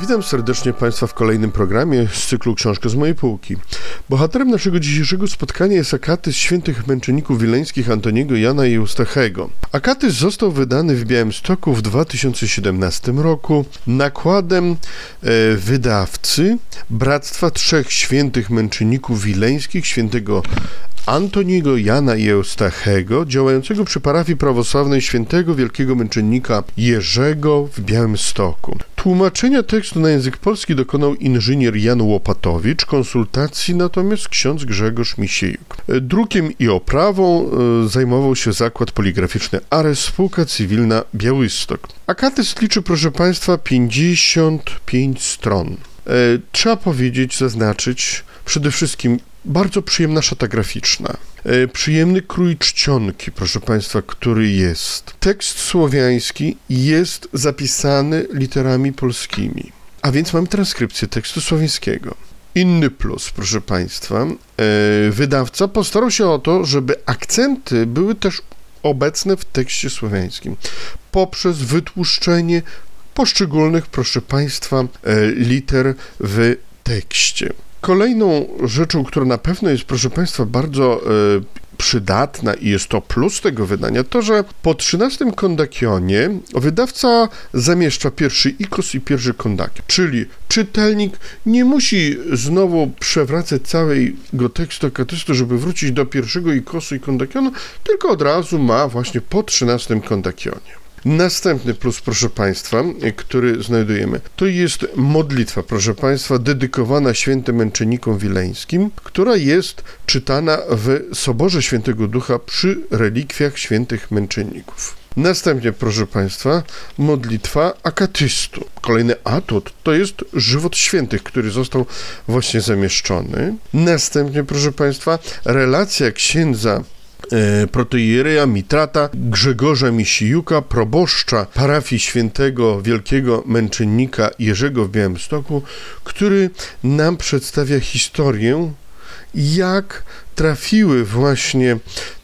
Witam serdecznie Państwa w kolejnym programie z cyklu Książka z mojej półki. Bohaterem naszego dzisiejszego spotkania jest Akatys świętych męczenników wileńskich Antoniego Jana i Eustachego. Akatys został wydany w Białymstoku w 2017 roku nakładem e, wydawcy Bractwa Trzech Świętych Męczenników Wileńskich świętego Antoniego Jana Eustachego, działającego przy parafii prawosławnej świętego wielkiego męczennika Jerzego w Białymstoku. Tłumaczenia tekstu na język polski dokonał inżynier Jan Łopatowicz, konsultacji natomiast ksiądz Grzegorz Misiejuk. Drukiem i oprawą e, zajmował się zakład poligraficzny Ares, spółka cywilna Białystok. Akatys liczy, proszę Państwa, 55 stron. E, trzeba powiedzieć, zaznaczyć, przede wszystkim bardzo przyjemna szata graficzna. E, przyjemny krój czcionki, proszę Państwa, który jest. Tekst słowiański jest zapisany literami polskimi, a więc mamy transkrypcję tekstu słowiańskiego. Inny plus, proszę Państwa, e, wydawca postarał się o to, żeby akcenty były też obecne w tekście słowiańskim poprzez wytłuszczenie poszczególnych, proszę Państwa, e, liter w tekście. Kolejną rzeczą, która na pewno jest, proszę Państwa, bardzo e, przydatna i jest to plus tego wydania, to że po 13 kondakionie wydawca zamieszcza pierwszy ikos i pierwszy kondakion, czyli czytelnik nie musi znowu przewracać całego tekstu akatystu, żeby wrócić do pierwszego ikosu i kondakionu, tylko od razu ma właśnie po 13 kondakionie. Następny plus, proszę Państwa, który znajdujemy, to jest modlitwa, proszę Państwa, dedykowana świętym męczennikom wileńskim, która jest czytana w Soborze Świętego Ducha przy relikwiach świętych męczenników. Następnie, proszę Państwa, modlitwa akatystu. Kolejny atut to jest żywot świętych, który został właśnie zamieszczony. Następnie, proszę Państwa, relacja księdza protoiereja Mitrata Grzegorza Misijuka, proboszcza parafii świętego wielkiego męczennika Jerzego w Białymstoku, który nam przedstawia historię, jak trafiły właśnie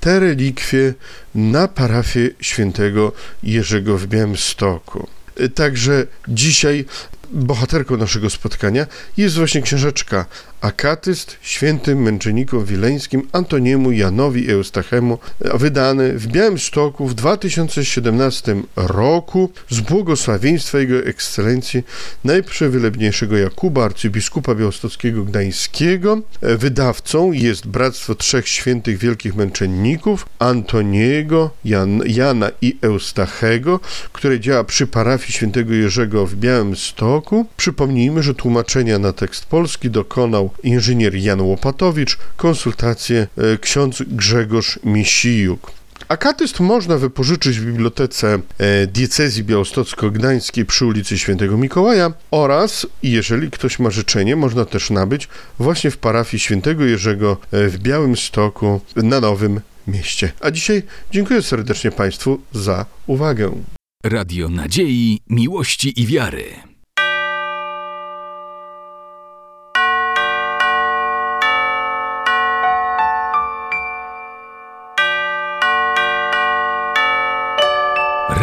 te relikwie na parafię świętego Jerzego w Białymstoku. E, także dzisiaj bohaterką naszego spotkania jest właśnie książeczka Akatyst świętym męczennikom wileńskim Antoniemu Janowi Eustachemu, wydany w Białymstoku w 2017 roku z błogosławieństwa Jego Ekscelencji Najprzewylebniejszego Jakuba, arcybiskupa białostockiego gdańskiego. Wydawcą jest Bractwo Trzech Świętych Wielkich Męczenników Antoniego, Jan, Jana i Eustachego, które działa przy parafii świętego Jerzego w Białymstoku. Przypomnijmy, że tłumaczenia na tekst polski dokonał inżynier Jan Łopatowicz, konsultacje e, ksiądz Grzegorz Misijuk. Akatyst można wypożyczyć w bibliotece e, diecezji białostocko-gdańskiej przy ulicy Świętego Mikołaja oraz, jeżeli ktoś ma życzenie, można też nabyć właśnie w parafii Świętego Jerzego e, w Białymstoku na Nowym Mieście. A dzisiaj dziękuję serdecznie Państwu za uwagę. Radio Nadziei, Miłości i Wiary.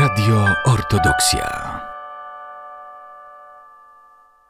Radio Ortodoksja.